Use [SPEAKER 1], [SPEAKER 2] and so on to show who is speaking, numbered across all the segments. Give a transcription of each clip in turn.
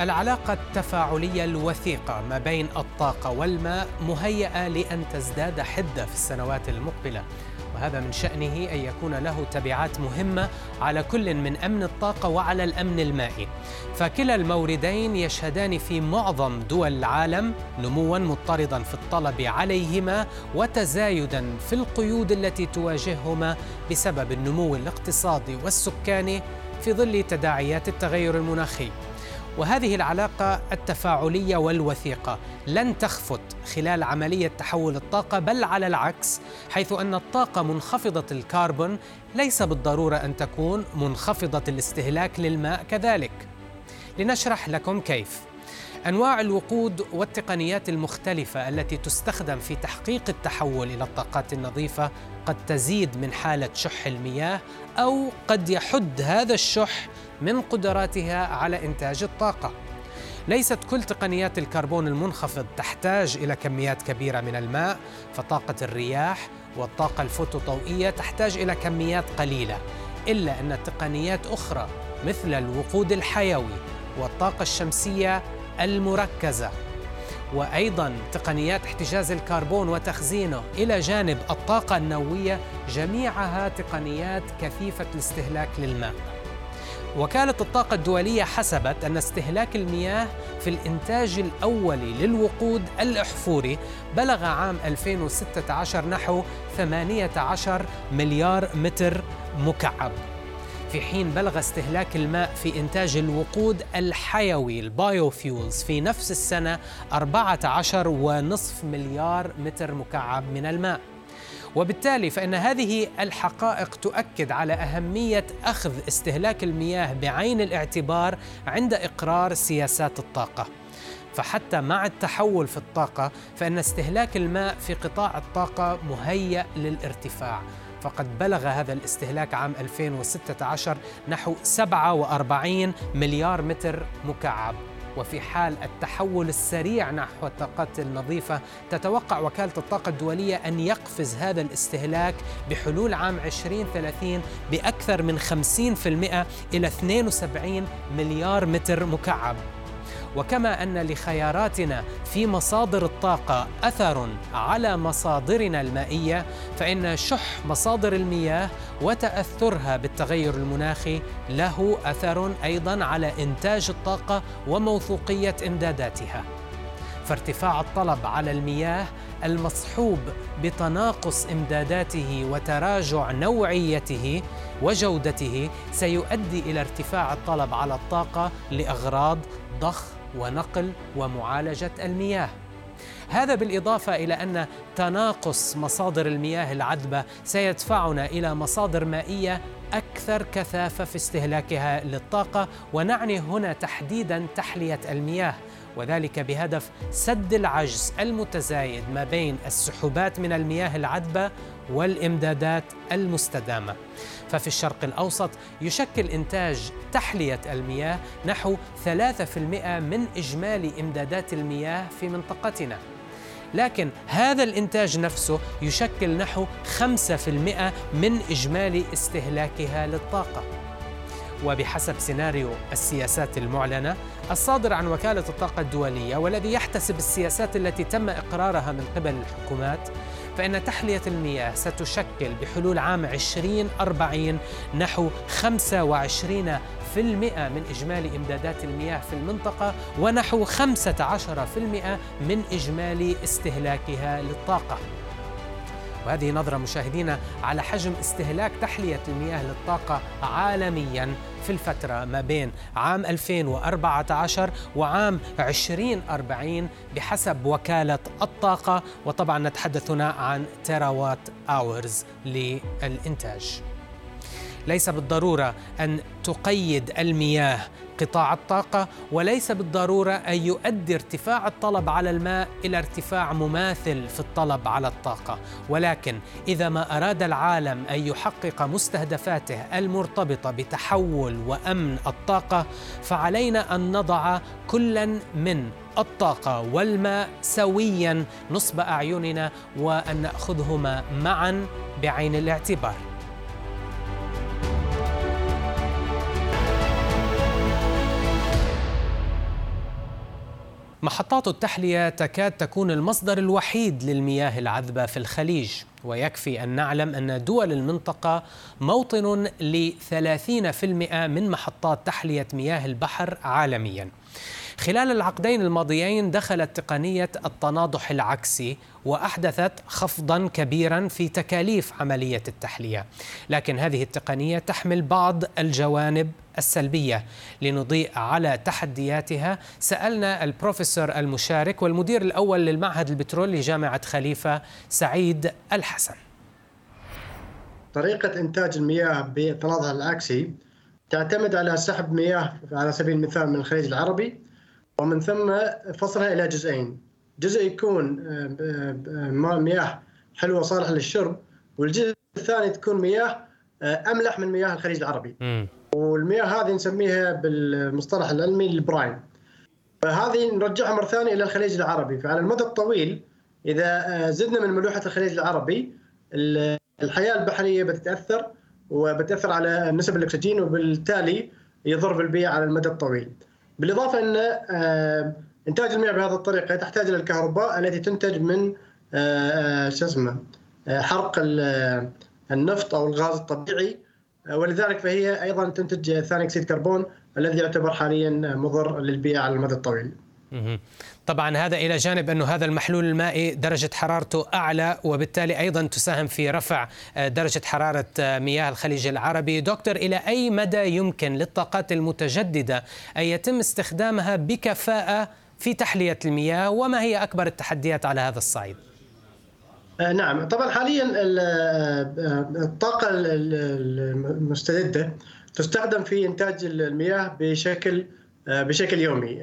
[SPEAKER 1] العلاقة التفاعلية الوثيقة ما بين الطاقة والماء مهيئة لأن تزداد حدة في السنوات المقبلة. وهذا من شأنه أن يكون له تبعات مهمة على كل من أمن الطاقة وعلى الأمن المائي. فكلا الموردين يشهدان في معظم دول العالم نموا مضطردا في الطلب عليهما وتزايدا في القيود التي تواجههما بسبب النمو الاقتصادي والسكاني في ظل تداعيات التغير المناخي. وهذه العلاقة التفاعلية والوثيقة لن تخفت خلال عملية تحول الطاقة بل على العكس حيث أن الطاقة منخفضة الكربون ليس بالضرورة أن تكون منخفضة الاستهلاك للماء كذلك. لنشرح لكم كيف. أنواع الوقود والتقنيات المختلفة التي تستخدم في تحقيق التحول إلى الطاقات النظيفة قد تزيد من حالة شح المياه أو قد يحد هذا الشح من قدراتها على إنتاج الطاقة. ليست كل تقنيات الكربون المنخفض تحتاج إلى كميات كبيرة من الماء فطاقة الرياح والطاقة الفوتوضوئيه تحتاج إلى كميات قليلة إلا أن تقنيات أخرى مثل الوقود الحيوي والطاقة الشمسية المركزة. وأيضا تقنيات احتجاز الكربون وتخزينه إلى جانب الطاقة النووية جميعها تقنيات كثيفة الاستهلاك للماء. وكالة الطاقة الدولية حسبت أن استهلاك المياه في الإنتاج الأولي للوقود الأحفوري بلغ عام 2016 نحو 18 مليار متر مكعب. في حين بلغ استهلاك الماء في إنتاج الوقود الحيوي البايوفيولز في نفس السنة 14.5 مليار متر مكعب من الماء. وبالتالي فإن هذه الحقائق تؤكد على أهمية أخذ استهلاك المياه بعين الاعتبار عند إقرار سياسات الطاقة. فحتى مع التحول في الطاقة فإن استهلاك الماء في قطاع الطاقة مهيأ للارتفاع. فقد بلغ هذا الاستهلاك عام 2016 نحو 47 مليار متر مكعب. وفي حال التحول السريع نحو الطاقات النظيفة تتوقع وكالة الطاقة الدولية أن يقفز هذا الاستهلاك بحلول عام 2030 بأكثر من 50% إلى 72 مليار متر مكعب. وكما أن لخياراتنا في مصادر الطاقة أثر على مصادرنا المائية فإن شح مصادر المياه وتأثرها بالتغير المناخي له أثر أيضا على إنتاج الطاقة وموثوقية إمداداتها. فارتفاع الطلب على المياه المصحوب بتناقص إمداداته وتراجع نوعيته وجودته سيؤدي إلى ارتفاع الطلب على الطاقة لإغراض ضخ ونقل ومعالجة المياه. هذا بالإضافة إلى أن تناقص مصادر المياه العذبة سيدفعنا إلى مصادر مائية أكثر كثافة في استهلاكها للطاقة ونعني هنا تحديدا تحلية المياه وذلك بهدف سد العجز المتزايد ما بين السحوبات من المياه العذبة والإمدادات المستدامة. ففي الشرق الأوسط يشكل إنتاج تحلية المياه نحو 3% من إجمالي إمدادات المياه في منطقتنا. لكن هذا الإنتاج نفسه يشكل نحو 5% من إجمالي استهلاكها للطاقة وبحسب سيناريو السياسات المعلنة الصادر عن وكالة الطاقة الدولية والذي يحتسب السياسات التي تم إقرارها من قبل الحكومات فإن تحلية المياه ستشكل بحلول عام 2040 نحو 25 في المئة من إجمالي إمدادات المياه في المنطقة ونحو 15% من إجمالي استهلاكها للطاقة. وهذه نظرة مشاهدينا على حجم استهلاك تحلية المياه للطاقة عالميا في الفترة ما بين عام 2014 وعام 2040 بحسب وكالة الطاقة. وطبعا نتحدث هنا عن تيراوات أورز للإنتاج. ليس بالضرورة أن تقيد المياه قطاع الطاقة وليس بالضرورة أن يؤدي ارتفاع الطلب على الماء إلى ارتفاع مماثل في الطلب على الطاقة. ولكن إذا ما أراد العالم أن يحقق مستهدفاته المرتبطة بتحول وأمن الطاقة فعلينا أن نضع كلا من الطاقة والماء سويا نصب أعيننا وأن نأخذهما معا بعين الاعتبار. محطات التحلية تكاد تكون المصدر الوحيد للمياه العذبة في الخليج ويكفي أن نعلم أن دول المنطقة موطن ل 30% من محطات تحلية مياه البحر عالمياً. خلال العقدين الماضيين دخلت تقنية التناضح العكسي وأحدثت خفضا كبيرا في تكاليف عملية التحلية. لكن هذه التقنية تحمل بعض الجوانب السلبية. لنضيء على تحدياتها سألنا البروفيسور المشارك والمدير الأول للمعهد البترول لجامعة خليفة سعيد الحسن.
[SPEAKER 2] طريقة إنتاج المياه بالتناضح العكسي تعتمد على سحب مياه على سبيل المثال من الخليج العربي ومن ثم فصلها إلى جزئين. جزء يكون آه، آه، مياه حلوة صالحة للشرب والجزء الثاني تكون مياه آه، أملح من مياه الخليج العربي. والمياه هذه نسميها بالمصطلح العلمي البراين. فهذه نرجعها مرة ثانية إلى الخليج العربي. فعلى المدى الطويل إذا زدنا من ملوحة الخليج العربي الحياة البحرية بتتأثر وبتأثر على نسب الأكسجين وبالتالي يضر بالبيئة على المدى الطويل. بالإضافة ان آه، إنتاج المياه بهذه الطريقة تحتاج إلى الكهرباء التي تنتج من آه، آه، شو اسمه حرق النفط أو الغاز الطبيعي ولذلك فهي أيضا تنتج ثاني أكسيد كربون الذي يعتبر حاليا مضر للبيئة على المدى الطويل.
[SPEAKER 1] طبعا هذا إلى جانب انه هذا المحلول المائي درجة حرارته أعلى وبالتالي أيضا تساهم في رفع آه، درجة حرارة آه، مياه الخليج العربي، دكتور إلى أي مدى يمكن للطاقات المتجددة أن يتم استخدامها بكفاءة في تحلية المياه؟ وما هي أكبر التحديات على هذا الصعيد؟
[SPEAKER 2] آه، نعم. طبعا حاليا الطاقة المستجدة تستخدم في إنتاج المياه بشكل بشكل يومي.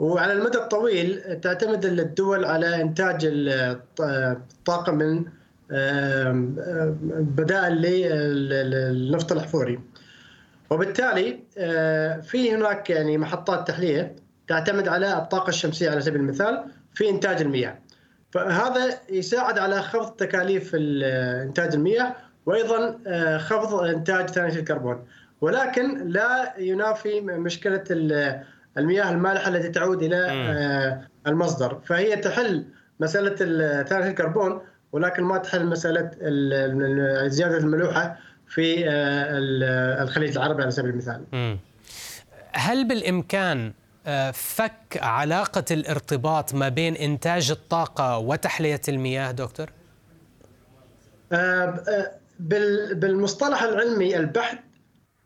[SPEAKER 2] وعلى المدى الطويل تعتمد الدول على إنتاج الطاقه من بدائل للنفط الأحفوري. وبالتالي آه، في هناك يعني محطات تحلية تعتمد على الطاقة الشمسية على سبيل المثال في إنتاج المياه. فهذا يساعد على خفض تكاليف إنتاج المياه وأيضا آه، خفض إنتاج ثاني الكربون. ولكن لا ينافي مشكلة المياه المالحة التي تعود إلى آه، المصدر فهي تحل مسألة ثاني الكربون ولكن ما تحل مسألة زيادة الملوحة في آه، الخليج العربي على سبيل المثال.
[SPEAKER 1] هل بالإمكان آه، فك علاقة الارتباط ما بين إنتاج الطاقة وتحلية المياه دكتور؟
[SPEAKER 2] بالمصطلح العلمي البحث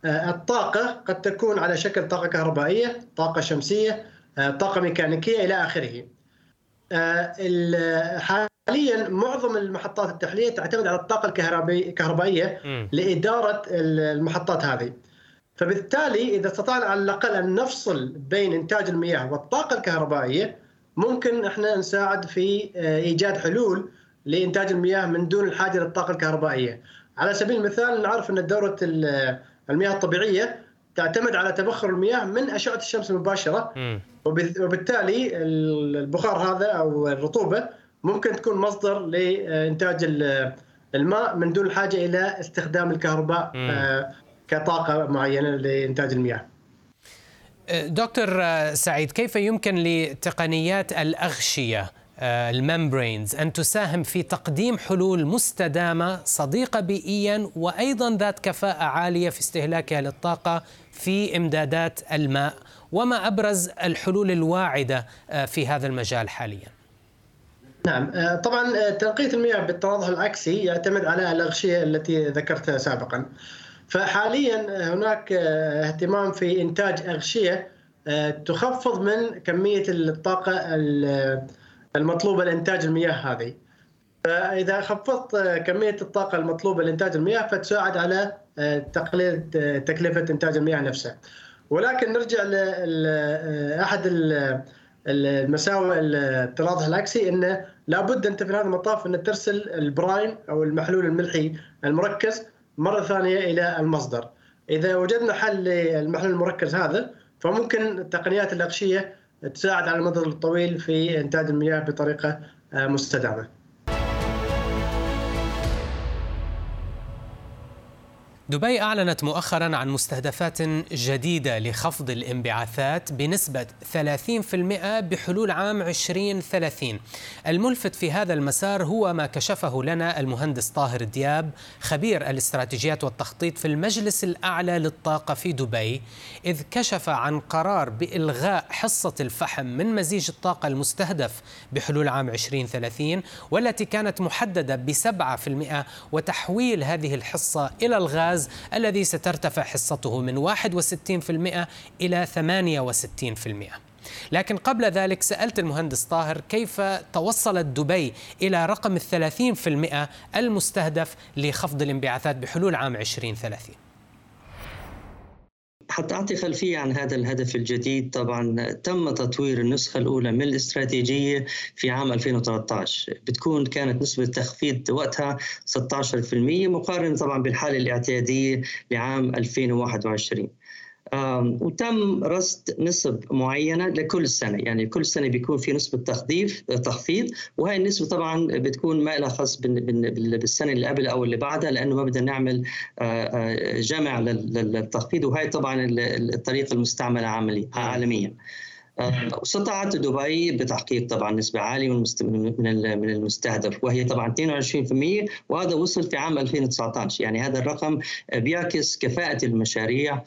[SPEAKER 2] الطاقة قد تكون على شكل طاقة كهربائية، طاقة شمسية، آه، طاقة ميكانيكية إلى آخره. آه، حاليا معظم المحطات التحلية تعتمد على الطاقة الكهربائية لإدارة المحطات هذه. فبالتالي إذا استطعنا على الأقل أن نفصل بين إنتاج المياه والطاقة الكهربائية ممكن إحنا نساعد في إيجاد حلول لإنتاج المياه من دون الحاجة للطاقة الكهربائية. على سبيل المثال نعرف أن دورة المياه الطبيعية تعتمد على تبخر المياه من أشعة الشمس المباشرة. وبالتالي البخار هذا أو الرطوبة ممكن تكون مصدر لإنتاج الماء من دون الحاجة إلى استخدام الكهرباء آه، كطاقة معينة لإنتاج المياه.
[SPEAKER 1] دكتور سعيد كيف يمكن لتقنيات الأغشية آه، الممبرينز أن تساهم في تقديم حلول مستدامة صديقة بيئيا وأيضا ذات كفاءة عالية في استهلاكها للطاقة في إمدادات الماء. وما أبرز الحلول الواعدة آه، في هذا المجال حاليا؟
[SPEAKER 2] نعم آه، طبعا تنقية المياه بالتواضح العكسي يعتمد على الأغشية التي ذكرتها سابقا. فحاليا هناك اهتمام في إنتاج أغشية تخفض من كمية الطاقة المطلوبه لانتاج المياه هذه. فإذا خفضت كمية الطاقة المطلوبة لإنتاج المياه فتساعد على تقليل تكلفة إنتاج المياه نفسها. ولكن نرجع لاحد المساوئ التلاطح العكسي انه لابد أنت في هذا المطاف إن ترسل البرايم أو المحلول الملحي المركز مرة ثانية إلى المصدر. إذا وجدنا حل للمحلول المركز هذا فممكن التقنيات الاغشيه تساعد على المدى الطويل في إنتاج المياه بطريقة مستدامة.
[SPEAKER 1] دبي أعلنت مؤخرا عن مستهدفات جديدة لخفض الانبعاثات بنسبة 30% بحلول عام 2030 الملفت في هذا المسار هو ما كشفه لنا المهندس طاهر دياب خبير الاستراتيجيات والتخطيط في المجلس الأعلى للطاقة في دبي إذ كشف عن قرار بإلغاء حصة الفحم من مزيج الطاقة المستهدف بحلول عام 2030 والتي كانت محددة ب 7% وتحويل هذه الحصة إلى الغاز الذي سترتفع حصته من 61% إلى 68%. لكن قبل ذلك سألت المهندس طاهر كيف توصلت دبي إلى رقم الثلاثين في المئة المستهدف لخفض الانبعاثات بحلول عام 2030
[SPEAKER 3] حتى أعطي خلفية عن هذا الهدف الجديد. طبعا تم تطوير النسخة الأولى من الاستراتيجية في عام 2013 بتكون كانت نسبة تخفيض وقتها 16% مقارنة طبعا بالحالة الاعتيادية لعام 2021 وتم رصد نسب معينة لكل سنة. يعني كل سنة بيكون في نسبة تخفيض تخفيض وهي النسبة طبعا بتكون ما لها خص بالسنة اللي قبل أو اللي بعدها لأنه ما بدنا نعمل جمع للتخفيض. وهي طبعا الطريقة المستعملة عالميا. واستطاعت دبي بتحقيق طبعا نسبة عالية من من المستهدف وهي طبعا 22% وهذا وصل في عام 2019 يعني هذا الرقم بيعكس كفاءة المشاريع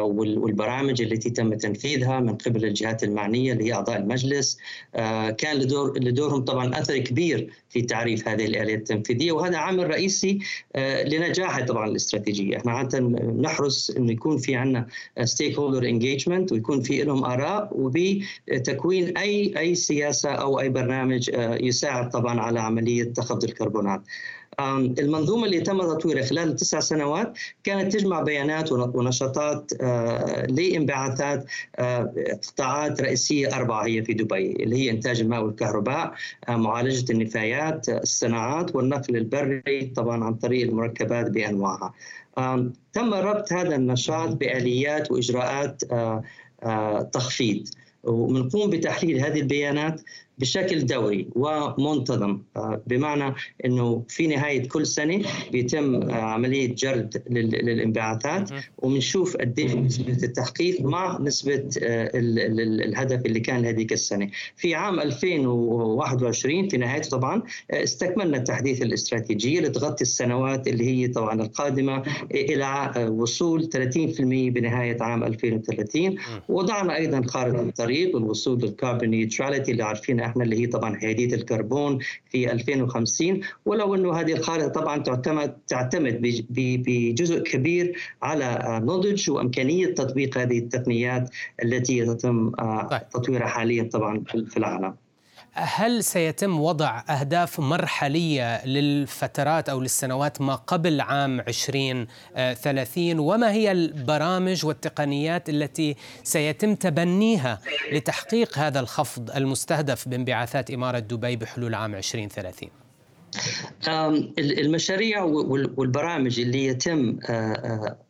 [SPEAKER 3] والبرامج التي تم تنفيذها من قبل الجهات المعنية اللي هي أعضاء المجلس. كان لدور لدورهم طبعا أثر كبير في تعريف هذه الآلية التنفيذية وهذا عامل رئيسي لنجاح طبعا الاستراتيجية، إحنا عادة نحرص إنه يكون في عندنا stakeholder engagement ويكون في لهم آراء وبتكوين أي أي سياسة أو أي برنامج يساعد طبعا على عملية تخفض الكربونات. المنظومة اللي تم تطويرها خلال التسع سنوات كانت تجمع بيانات ونشاطات لإنبعاثات قطاعات رئيسية أربعة هي في دبي اللي هي إنتاج الماء والكهرباء معالجة النفايات الصناعات والنقل البري طبعا عن طريق المركبات بأنواعها تم ربط هذا النشاط بآليات وإجراءات تخفيض وبنقوم بتحليل هذه البيانات بشكل دوري ومنتظم. بمعنى إنه في نهاية كل سنة بيتم عملية جرد للانبعاثات وبنشوف قد نسبة التحقيق مع نسبة الهدف اللي كان هذيك السنة. في عام 2021 في نهايته طبعا استكملنا التحديث الاستراتيجيه لتغطي السنوات اللي هي طبعا القادمة إلى وصول 30% بنهاية عام 2030 وضعنا أيضا خارطه الطريق والوصول لل carbon neutrality اللي عارفين إحنا اللي هي طبعا حياديه الكربون في 2050 ولو إنه هذه الخارطه طبعا تعتمد تعتمد بجزء كبير على نضج وإمكانية تطبيق هذه التقنيات التي يتم تطويرها حاليا طبعا في العالم.
[SPEAKER 1] هل سيتم وضع أهداف مرحلية للفترات أو للسنوات ما قبل عام 2030 وما هي البرامج والتقنيات التي سيتم تبنيها لتحقيق هذا الخفض المستهدف بانبعاثات إمارة دبي بحلول عام 2030
[SPEAKER 3] المشاريع والبرامج اللي يتم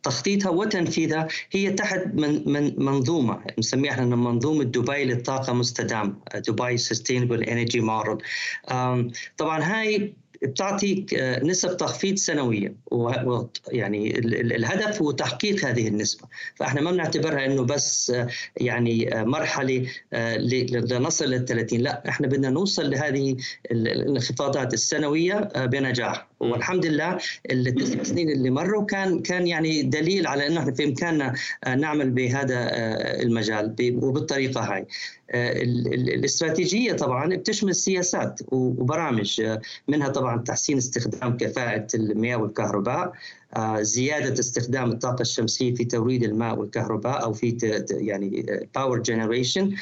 [SPEAKER 3] تخطيطها وتنفيذها هي تحت من من منظومة نسميها إحنا منظومة دبي للطاقة مستدامة دبي sustainable energy model طبعا هاي بتعطيك نسب تخفيض سنويه ويعني الهدف هو تحقيق هذه النسبة. فإحنا ما بنعتبرها إنه بس يعني مرحلة لنصل لل 30 لا إحنا بدنا نوصل لهذه الانخفاضات السنوية بنجاح. والحمد لله التسع سنين اللي مروا كان كان يعني دليل على إنه إحنا في إمكاننا نعمل بهذا المجال وبالطريقة هاي. الاستراتيجية طبعا بتشمل سياسات وبرامج منها طبعا تحسين استخدام كفاءة المياه والكهرباء زيادة استخدام الطاقة الشمسية في توريد الماء والكهرباء أو في يعني power generation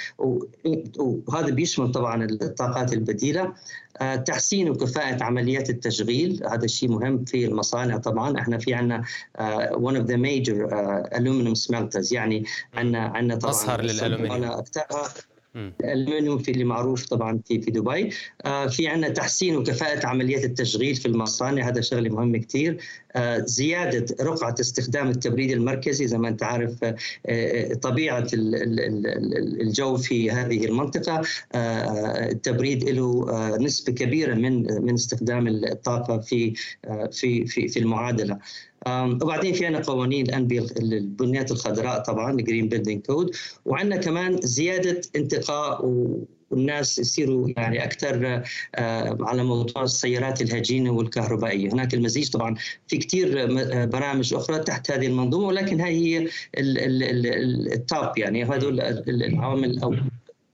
[SPEAKER 3] وهذا بيشمل طبعا الطاقات البديلة. تحسين وكفاءة عمليات التشغيل هذا شيء مهم في المصانع طبعا. إحنا في عندنا one of the major aluminum smelters يعني عندنا عندنا
[SPEAKER 1] طبعا مصهر للألومنيوم.
[SPEAKER 3] الالومنيوم في اللي معروف طبعا في في دبي. آه، في عندنا تحسين وكفاءة عمليات التشغيل في المصانع هذا شغله مهم كثير آه، زيادة رقعة استخدام التبريد المركزي زي ما أنت عارف آه، طبيعة الجو في هذه المنطقة. التبريد له نسبة كبيرة من من استخدام الطاقة في في في في المعادلة. وبعدين في عندنا قوانين الان البنايات الخضراء طبعا ال green building code وعندنا كمان زيادة انتقاء والناس يصيروا يعني أكثر آه، على موضوع السيارات الهجينة والكهربائية، هناك المزيج طبعا في كثير آه، برامج أخرى تحت هذه المنظومة ولكن هي هي التوب يعني هذول العوامل أو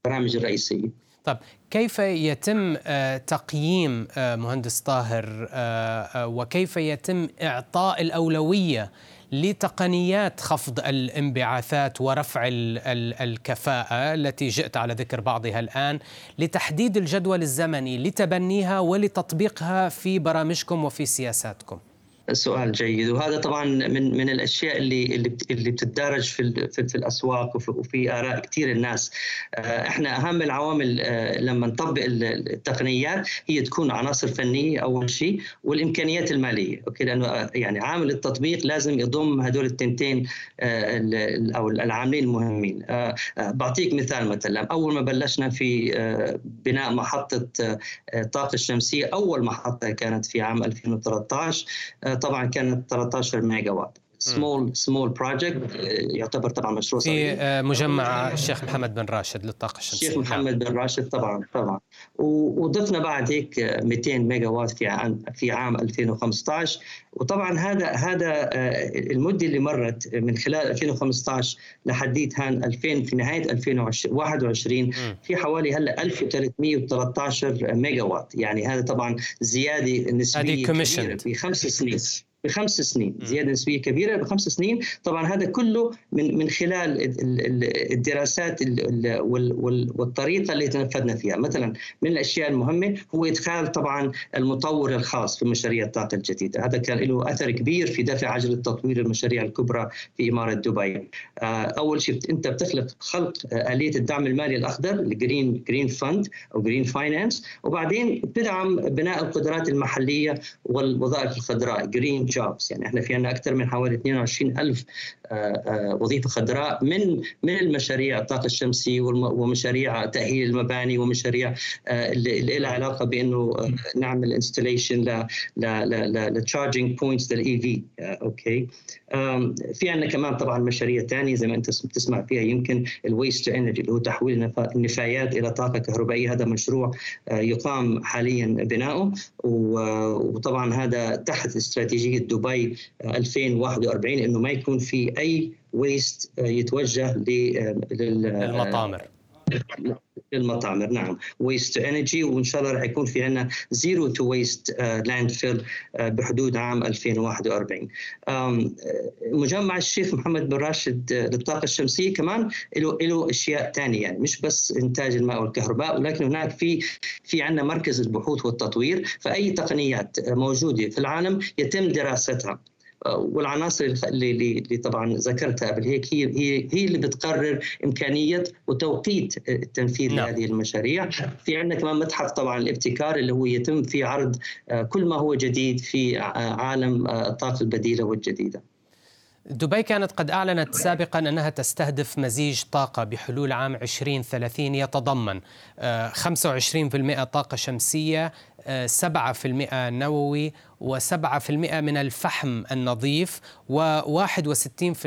[SPEAKER 3] البرامج الرئيسية.
[SPEAKER 1] طيب كيف يتم آه، تقييم مهندس طاهر وكيف يتم إعطاء الأولوية لتقنيات خفض الانبعاثات ورفع الكفاءة التي جئت على ذكر بعضها الآن لتحديد الجدول الزمني لتبنيها ولتطبيقها في برامجكم وفي سياساتكم.
[SPEAKER 3] سؤال جيد. وهذا طبعا من من الأشياء اللي اللي بتدرج في في, الأسواق وفي, وفي آراء كثير الناس. آه، إحنا أهم العوامل آه، لما نطبق التقنيات هي تكون عناصر فنية أول شيء والإمكانيات المالية. أوكي؟ لأنه آه، يعني عامل التطبيق لازم يضم هدول التنتين أو العاملين المهمين. بعطيك مثال مثلا. أول ما بلشنا في بناء محطة طاقة الشمسية أول محطة كانت في عام 2013 طبعا كانت 13 ميجا وات small small project يعتبر طبعا مشروع
[SPEAKER 1] في صغير. آه، مجمع الشيخ محمد بن راشد للطاقة الشمسية.
[SPEAKER 3] الشيخ محمد بن راشد طبعا طبعا. وضفنا بعد هيك 200 ميجا وات في عام في عام 2015 وطبعا هذا هذا آه، المدة اللي مرت من خلال 2015 لحديت هان 2000 في نهاية 2021 في حوالي هلأ 1313 ميجا وات يعني هذا طبعا زيادة نسبية كبيرة في خمس سنين. بخمس سنين زيادة نسبية كبيرة بخمس سنين. طبعا هذا كله من من خلال الدراسات والطريقة اللي تنفذنا فيها. مثلا من الأشياء المهمة هو إدخال طبعا المطور الخاص في مشاريع الطاقة الجديدة. هذا كان له أثر كبير في دفع عجلة تطوير المشاريع الكبرى في إمارة دبي. آه، أول شيء أنت بتخلق خلق آلية الدعم المالي الأخضر ال green green fund أو green finance وبعدين بتدعم بناء القدرات المحلية والوظائف الخضراء green jobs يعني إحنا في عندنا أكثر من حوالي 22 ألف آه، آه، وظيفة خضراء من من المشاريع الطاقة الشمسية ومشاريع تأهيل المباني ومشاريع آه، اللي لها علاقة بإنه نعمل installation ل لل charging points لل EV okay. في عندنا كمان طبعا مشاريع ثانية زي ما أنت بتسمع فيها يمكن ال waste to energy اللي هو تحويل النفايات إلى طاقة كهربائية. هذا مشروع يقام حاليا بناؤه وطبعا هذا تحت استراتيجية دبي 2041 إنه ما يكون في أي waste يتوجه
[SPEAKER 1] للمطامر.
[SPEAKER 3] للمطامر نعم. waste energy وإن شاء الله راح يكون في عندنا zero to waste landfill بحدود عام 2041 مجمع الشيخ محمد بن راشد للطاقة الشمسية كمان له له أشياء ثانية يعني مش بس إنتاج الماء والكهرباء ولكن هناك في في عندنا مركز البحوث والتطوير فأي تقنيات موجودة في العالم يتم دراستها. والعناصر اللي, اللي طبعا ذكرتها قبل هيك هي هي هي اللي بتقرر إمكانية وتوقيت التنفيذ نعم. لهذه المشاريع في عندنا كمان متحف طبعا الابتكار اللي هو يتم فيه عرض آه، كل ما هو جديد في آه، عالم آه، الطاقة البديلة والجديدة
[SPEAKER 1] دبي كانت قد أعلنت سابقا أنها تستهدف مزيج طاقة بحلول عام 2030 يتضمن 25% طاقة شمسية 7% نووي و7% من الفحم النظيف و61%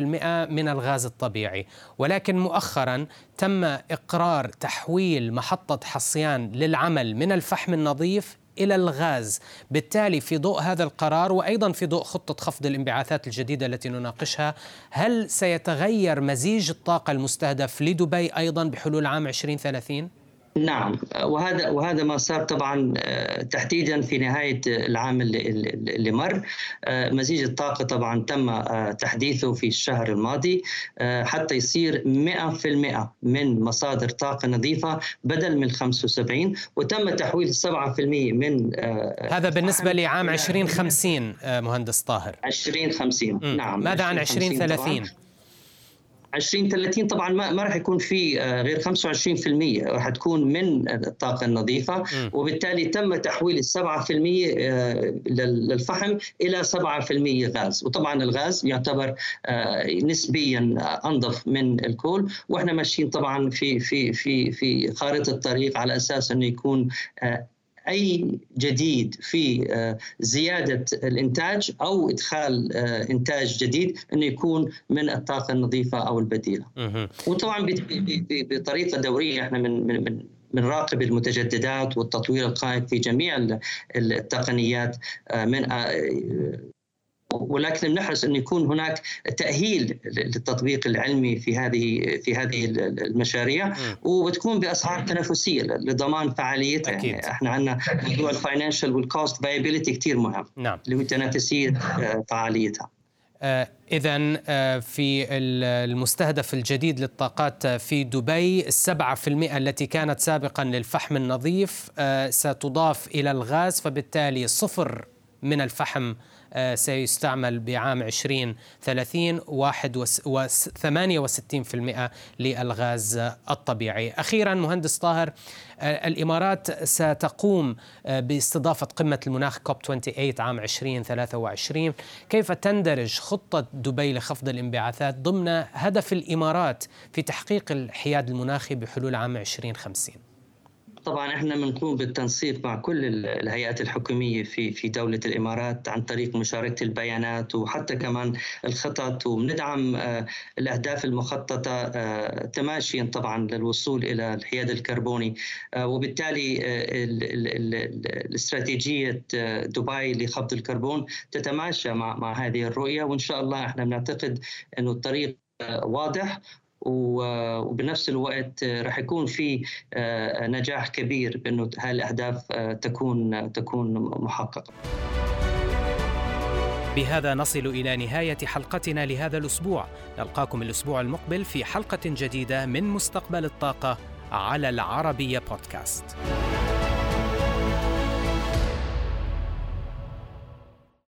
[SPEAKER 1] من الغاز الطبيعي ولكن مؤخرا تم إقرار تحويل محطة حصيان للعمل من الفحم النظيف إلى الغاز، بالتالي في ضوء هذا القرار وأيضا في ضوء خطة خفض الانبعاثات الجديدة التي نناقشها، هل سيتغير مزيج الطاقة المستهدف لدبي أيضا بحلول عام 2030؟
[SPEAKER 3] نعم. وهذا وهذا ما صار طبعا آه، تحديدا في نهاية العام اللي, مر. آه، مزيج الطاقة طبعا تم آه، تحديثه في الشهر الماضي. حتى يصير 100% من مصادر طاقة نظيفة بدل من 75 وتم تحويل 7% من
[SPEAKER 1] هذا بالنسبة لعام 2050 مهندس طاهر.
[SPEAKER 3] 2050 نعم
[SPEAKER 1] ماذا عن 2030
[SPEAKER 3] 2030 طبعا ما, ما راح يكون في آه، غير 25% راح تكون من الطاقة النظيفة. وبالتالي تم تحويل ال 7% آه، للفحم إلى 7% غاز. وطبعا الغاز يعتبر آه، نسبيا أنظف من الكول. وإحنا ماشيين طبعا في في في في خارطة الطريق على أساس إنه يكون أي جديد في آه، زيادة الإنتاج أو إدخال آه، إنتاج جديد إنه يكون من الطاقة النظيفة أو البديلة. وطبعا بطريقة دورية إحنا من من بنراقب المتجددات والتطوير القائم في جميع التقنيات آه، من ولكن نحرص أن يكون هناك تأهيل للتطبيق العلمي في هذه في هذه المشاريع وتكون بأسعار تنافسية لضمان فعاليتها. أكيد. يعني إحنا عندنا موضوع ال financial وال cost viability كثير مهم. نعم. اللي هو تنافسية آه، فعاليتها.
[SPEAKER 1] آه، إذا آه، في المستهدف الجديد للطاقات في دبي السبعة في المئة التي كانت سابقا للفحم النظيف ستضاف إلى الغاز فبالتالي صفر من الفحم سيستعمل بعام 2030 68% للغاز الطبيعي. أخيرا مهندس طاهر آه، الإمارات ستقوم آه، باستضافة قمة المناخ كوب 28 عام 2023 كيف تندرج خطة دبي لخفض الانبعاثات ضمن هدف الإمارات في تحقيق الحياد المناخي بحلول عام 2050
[SPEAKER 3] طبعا إحنا بنقوم بالتنسيق مع كل الهيئات الحكومية في في دولة الإمارات عن طريق مشاركة البيانات وحتى كمان الخطط وبندعم آه، الأهداف المخططة آه، تماشيا طبعا للوصول إلى الحياد الكربوني آه، وبالتالي الاستراتيجية دبي لخفض الكربون تتماشى مع مع هذه الرؤية وإن شاء الله إحنا بنعتقد إنه الطريق واضح وبنفس الوقت راح يكون في آه، نجاح كبير بأنه هاي الاهداف آه، تكون تكون محققة.
[SPEAKER 1] بهذا نصل إلى نهاية حلقتنا لهذا الأسبوع، نلقاكم الأسبوع المقبل في حلقة جديدة من مستقبل الطاقة على العربية بودكاست.